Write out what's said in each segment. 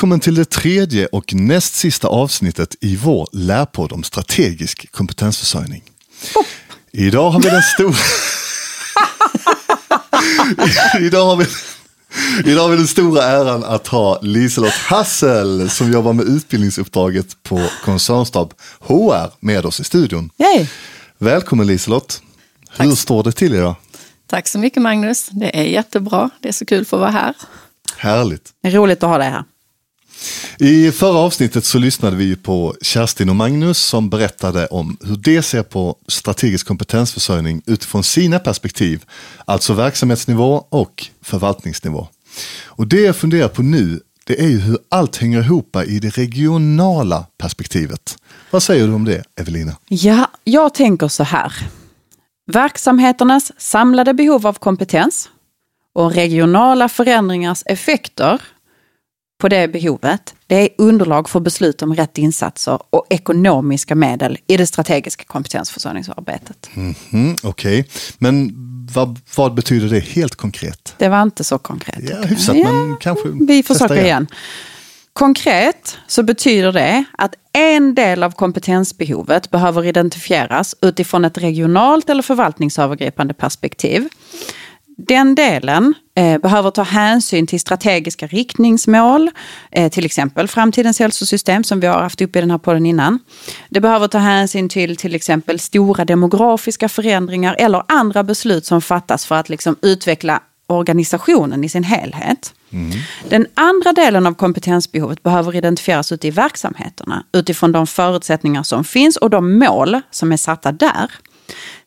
Välkommen till det tredje och näst sista avsnittet i vår lärpodd om strategisk kompetensförsörjning. Idag har vi den stora... Idag har vi... Idag har vi den stora äran att ha Liselott Hassel som jobbar med utbildningsuppdraget på koncernstab HR med oss i studion. Yay. Välkommen Liselott. Hur står det till idag? Tack så mycket Magnus. Det är jättebra. Det är så kul för att vara här. Härligt. Roligt att ha dig här. I förra avsnittet så lyssnade vi på Kerstin och Magnus som berättade om hur de ser på strategisk kompetensförsörjning utifrån sina perspektiv, alltså verksamhetsnivå och förvaltningsnivå. Och det jag funderar på nu, det är ju hur allt hänger ihop i det regionala perspektivet. Vad säger du om det, Evelina? Ja, jag tänker så här. Verksamheternas samlade behov av kompetens och regionala förändringars effekter på det behovet, det är underlag för beslut om rätt insatser och ekonomiska medel i det strategiska kompetensförsörjningsarbetet. Mm -hmm, Okej, okay. men vad, vad, betyder det helt konkret? Det var inte så konkret. Ja, hyfsat, ja, men kanske Vi försöker igen. igen. Konkret så betyder det att en del av kompetensbehovet behöver identifieras utifrån ett regionalt eller förvaltningsövergripande perspektiv. Den delen eh, behöver ta hänsyn till strategiska riktningsmål, eh, till exempel framtidens hälsosystem som vi har haft uppe i den här podden innan. Det behöver ta hänsyn till till exempel stora demografiska förändringar eller andra beslut som fattas för att liksom utveckla organisationen i sin helhet. Mm. Den andra delen av kompetensbehovet behöver identifieras ute i verksamheterna utifrån de förutsättningar som finns och de mål som är satta där.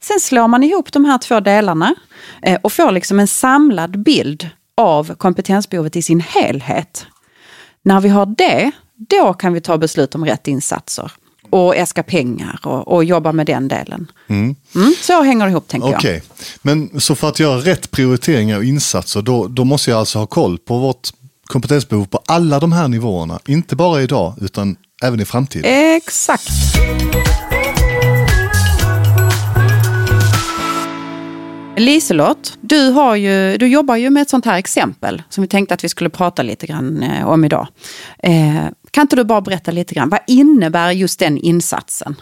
Sen slår man ihop de här två delarna eh, och får liksom en samlad bild av kompetensbehovet i sin helhet. När vi har det, då kan vi ta beslut om rätt insatser och äska pengar och, och jobba med den delen. Mm. Mm, så hänger det ihop tänker okay. jag. Men så för att göra rätt prioriteringar och insatser, då, då måste jag alltså ha koll på vårt kompetensbehov på alla de här nivåerna. Inte bara idag, utan även i framtiden. Exakt. Liselott, du, har ju, du jobbar ju med ett sånt här exempel som vi tänkte att vi skulle prata lite grann eh, om idag. Eh, kan inte du bara berätta lite grann, vad innebär just den insatsen?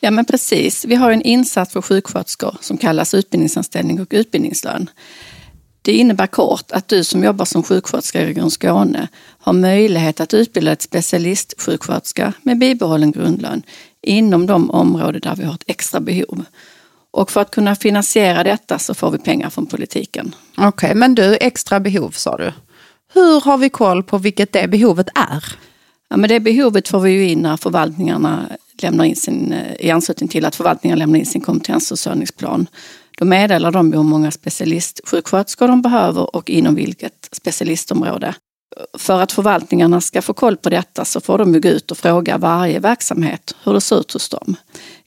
Ja men precis, vi har en insats för sjuksköterskor som kallas utbildningsanställning och utbildningslön. Det innebär kort att du som jobbar som sjuksköterska i Region Skåne har möjlighet att utbilda ett specialistsjuksköterska med bibehållen grundlön inom de områden där vi har ett extra behov. Och för att kunna finansiera detta så får vi pengar från politiken. Okej, okay, men du, extra behov sa du. Hur har vi koll på vilket det behovet är? Ja, men det behovet får vi ju in när förvaltningarna lämnar in sin, eh, i anslutning till att förvaltningarna lämnar in sin kompetensförsörjningsplan. Då meddelar de hur många specialistsjuksköterskor de behöver och inom vilket specialistområde. För att förvaltningarna ska få koll på detta så får de gå ut och fråga varje verksamhet hur det ser ut hos dem.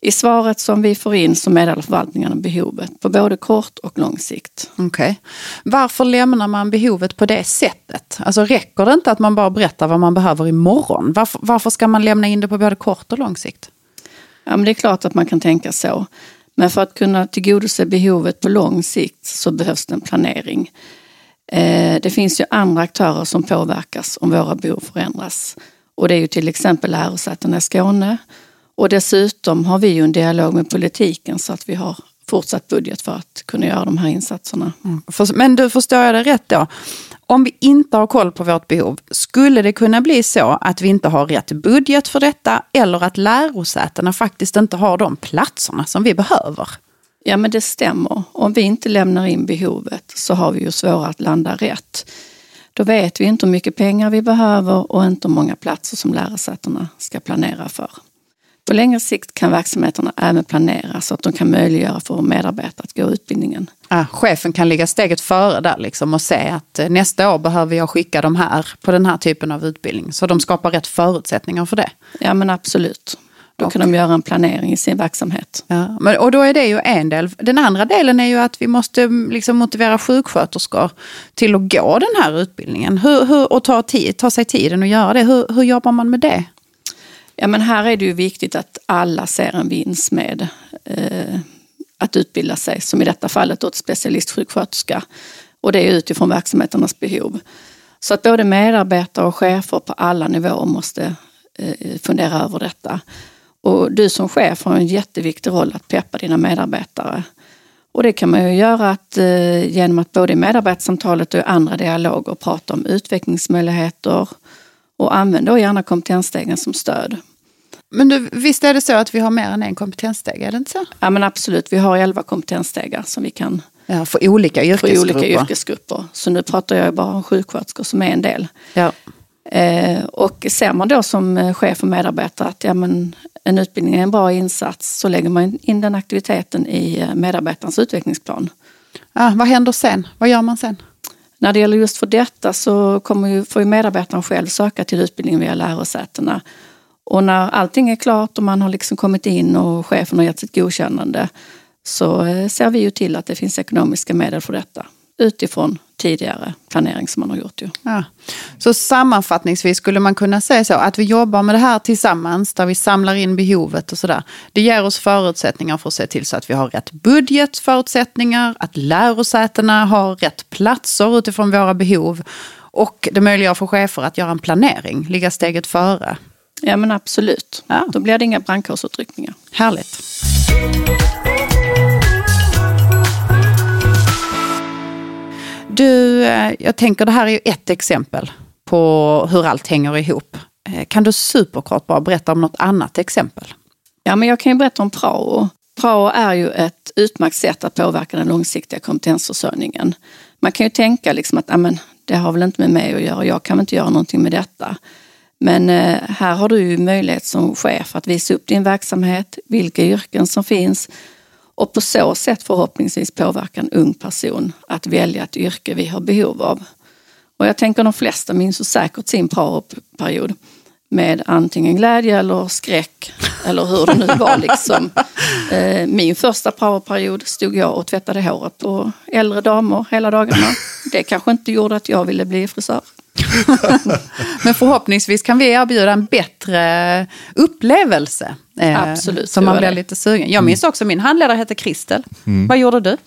I svaret som vi får in så meddelar förvaltningarna behovet på både kort och lång sikt. Okay. Varför lämnar man behovet på det sättet? Alltså räcker det inte att man bara berättar vad man behöver imorgon? Varför, varför ska man lämna in det på både kort och lång sikt? Ja, men det är klart att man kan tänka så. Men för att kunna tillgodose behovet på lång sikt så behövs det en planering. Eh, det finns ju andra aktörer som påverkas om våra behov förändras. Och det är ju till exempel lärosätena i Skåne och dessutom har vi ju en dialog med politiken så att vi har fortsatt budget för att kunna göra de här insatserna. Mm. Men du, förstår jag det rätt då? Om vi inte har koll på vårt behov, skulle det kunna bli så att vi inte har rätt budget för detta eller att lärosätena faktiskt inte har de platserna som vi behöver? Ja men det stämmer. Om vi inte lämnar in behovet så har vi ju svårare att landa rätt. Då vet vi inte hur mycket pengar vi behöver och inte hur många platser som lärosätena ska planera för. På längre sikt kan verksamheterna även planera så att de kan möjliggöra för medarbetare att gå utbildningen. Ja, chefen kan ligga steget före där liksom och säga att eh, nästa år behöver jag skicka de här på den här typen av utbildning. Så de skapar rätt förutsättningar för det. Ja men absolut. Då kan de göra en planering i sin verksamhet. Ja, men, och då är det ju en del. Den andra delen är ju att vi måste mm, liksom motivera sjuksköterskor till att gå den här utbildningen. Hur, hur, och ta, tid, ta sig tiden att göra det. Hur, hur jobbar man med det? Ja, men här är det ju viktigt att alla ser en vinst med eh, att utbilda sig, som i detta fallet åt specialistsjuksköterska. Och det är utifrån verksamheternas behov. Så att både medarbetare och chefer på alla nivåer måste eh, fundera över detta. Och du som chef har en jätteviktig roll att peppa dina medarbetare. Och det kan man ju göra att, eh, genom att både i medarbetarsamtalet och i andra dialoger prata om utvecklingsmöjligheter och använd då gärna kompetensstegen som stöd. Men du, visst är det så att vi har mer än en kompetenssteg, är det inte så? Ja men absolut, vi har elva kompetensstegar som vi kan Ja, för olika för yrkesgrupper. olika yrkesgrupper. Så nu pratar jag bara om sjuksköterskor som är en del. Ja. Eh, och ser man då som eh, chef och medarbetare att ja, men en utbildning är en bra insats så lägger man in den aktiviteten i eh, medarbetarens utvecklingsplan. Ja, vad händer sen? Vad gör man sen? När det gäller just för detta så kommer ju, får ju medarbetaren själv söka till utbildningen via lärosätena. Och när allting är klart och man har liksom kommit in och chefen har gett sitt godkännande så eh, ser vi ju till att det finns ekonomiska medel för detta utifrån tidigare planering som man har gjort. Ju. Ja. Så sammanfattningsvis skulle man kunna säga så att vi jobbar med det här tillsammans där vi samlar in behovet och sådär. Det ger oss förutsättningar för att se till så att vi har rätt budgetförutsättningar, att lärosätena har rätt platser utifrån våra behov och det möjliggör för chefer att göra en planering, ligga steget före. Ja men absolut. Ja. Då blir det inga brandkårsutryckningar. Härligt. Du, eh, jag tänker det här är ju ett exempel på hur allt hänger ihop. Eh, Kan du superkort bara berätta om något annat exempel? Ja, men jag kan ju berätta om prao. Prao är ju ett utmärkt sätt att påverka den långsiktiga kompetensförsörjningen. Man kan ju tänka liksom att amen, det har väl inte med mig att göra, jag kan väl inte göra någonting med detta. Men eh, här har du ju möjlighet som chef att visa upp din verksamhet, vilka yrken som finns och på så sätt förhoppningsvis påverka en ung person att välja ett yrke vi har behov av. Och jag tänker de flesta minns ju säkert sin prao-period med antingen glädje eller skräck eller hur det nu var. Liksom. Eh, Min första prao-period stod jag och tvättade håret på äldre damer hela dagarna. Det kanske inte gjorde att jag ville bli frisör. Men förhoppningsvis kan vi erbjuda en bättre upplevelse. eh, Absolut, Så man blir det. lite sugen. Jag minns också min handledare hette Kristel. Vad gjorde du?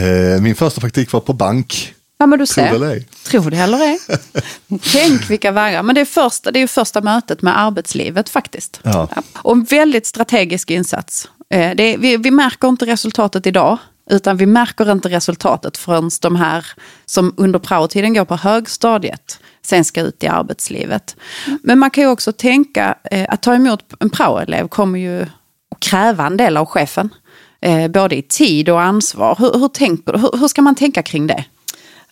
Eh, min första praktik var på bank. Ja men du ser. det eller ej. Tror det eller ej. Tänk vilka vägar. Men det är, första, det är ju första mötet med arbetslivet faktiskt. Ja. Och en väldigt strategisk insats. Eh, Det är, vi, vi märker inte resultatet idag. Utan vi märker inte resultatet förrän de här som under praotiden går på högstadiet sen ska ut i arbetslivet. Men man kan ju också tänka eh, att ta emot en praoelev kommer ju att kräva en del av chefen. Eh, både i tid och ansvar. Hur, hur, tänker, hur, hur ska man tänka kring det?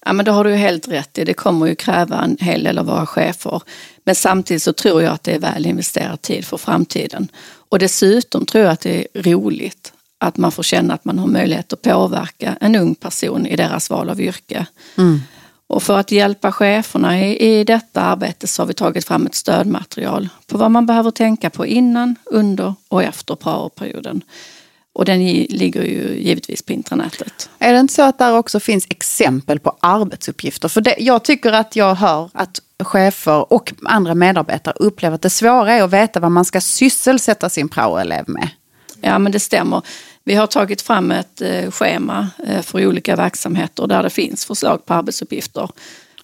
Ja, men det har du ju helt rätt i. Det kommer ju kräva en hel del av våra chefer. Men samtidigt så tror jag att det är väl investerad tid för framtiden. Och dessutom tror jag att det är roligt att man får känna att man har möjlighet att påverka en ung person i deras val av yrke. Och för att hjälpa cheferna i, i detta arbete så har vi tagit fram ett stödmaterial på vad man behöver tänka på innan, under och efter praoperioden. Och den ligger ju givetvis på intranätet. Är det inte så att där också finns exempel på arbetsuppgifter? För det, jag tycker att jag hör att chefer och andra medarbetare upplever att det svåra är att veta vad man ska sysselsätta sin praoelev med. Ja men det stämmer. Vi har tagit fram ett eh, schema eh, för olika verksamheter där det finns förslag på arbetsuppgifter.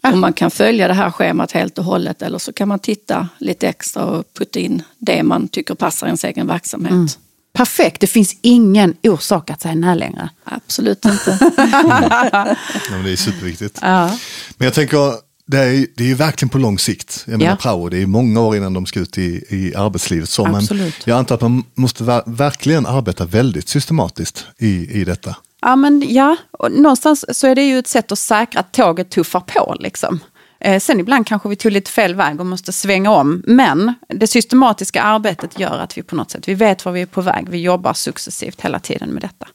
Och man kan följa det här schemat helt och hållet eller så kan man titta lite extra och putta in det man tycker passar ens egen verksamhet. Perfekt, det finns ingen orsak att säga nej längre. Absolut inte. Ja, men det är superviktigt. Ja. Men jag tänker, det är, det är ju verkligen på lång sikt. Jag menar Ja. prao, det är många år innan de ska ut i, i arbetslivet. Så, men jag antar att man måste ver- verkligen arbeta väldigt systematiskt i, i detta. Ja, men ja, och någonstans så är det ju ett sätt att säkra att tåget tuffar på. Liksom. Eh, sen ibland kanske vi tog lite fel väg och måste svänga om. Men det systematiska arbetet gör att vi på något sätt, vi vet var vi är på väg. Vi jobbar successivt hela tiden med detta.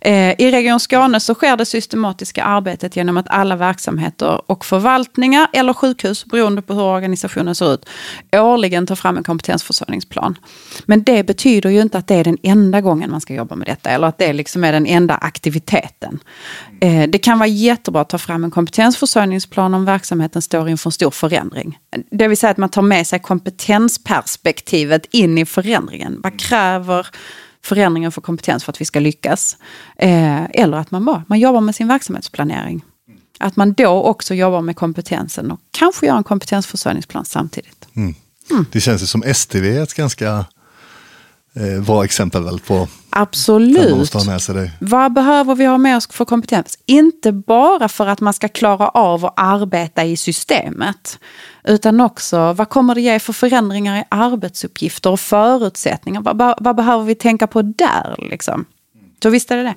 Eh, I Region Skåne så sker det systematiska arbetet genom att alla verksamheter och förvaltningar eller sjukhus, beroende på hur organisationen ser ut, årligen tar fram en kompetensförsörjningsplan. Men det betyder ju inte att det är den enda gången man ska jobba med detta eller att det liksom är den enda aktiviteten. Eh, Det kan vara jättebra att ta fram en kompetensförsörjningsplan om verksamheten står inför en stor förändring. Det vill säga att man tar med sig kompetensperspektivet in i förändringen. Vad kräver förändringen för kompetens för att vi ska lyckas? Eh, Eller att man bara man jobbar med sin verksamhetsplanering. Att man då också jobbar med kompetensen och kanske gör en kompetensförsörjningsplan samtidigt. Mm. Det känns ju som STV är ett ganska eh, bra exempel väl på Absolut. Vad behöver vi ha med oss för kompetens? Inte bara för att man ska klara av att arbeta i systemet. Utan också vad kommer det ge för förändringar i arbetsuppgifter och förutsättningar? Vad, vad, behöver vi tänka på där? Liksom? Så visst är det det.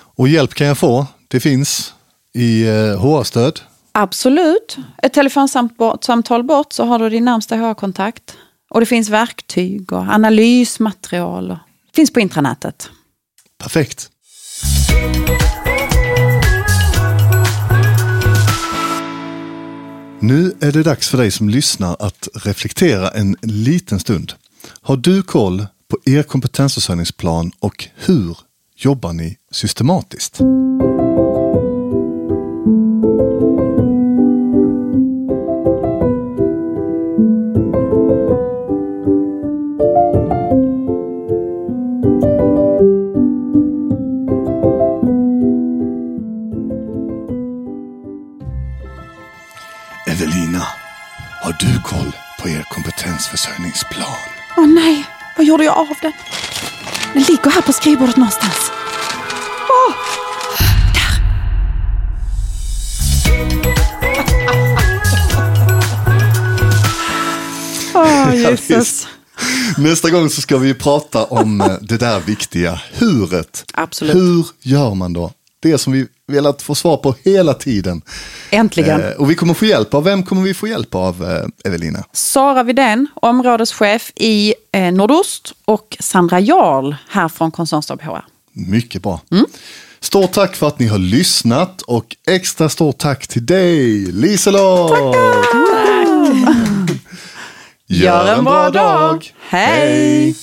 Och hjälp kan jag få. Det finns i eh, HR-stöd. Absolut. Ett telefonsamtal bort så har du din närmsta HR-kontakt. Och det finns verktyg och analysmaterial. Finns på intranätet. Perfekt. Nu är det dags för dig som lyssnar att reflektera en liten stund. Har du koll på er kompetensförsörjningsplan och hur jobbar ni systematiskt? Gjorde jag av den? Den ligger här på skrivbordet någonstans. Åh, där. Åh, Jesus. Nästa gång så ska vi prata om eh, det där viktiga huret. Absolut. Hur gör man då? Det som vi velat få svar på hela tiden. Äntligen. Eh, och vi kommer få hjälp av, vem kommer vi få hjälp av, eh, Evelina? Sara Vidén, områdeschef i eh, Nordost och Sandra Jarl här från Koncernstab HR. Mycket bra. Stort tack för att ni har lyssnat och extra stort tack till dig, Liselott! Gör en bra dag. Hej.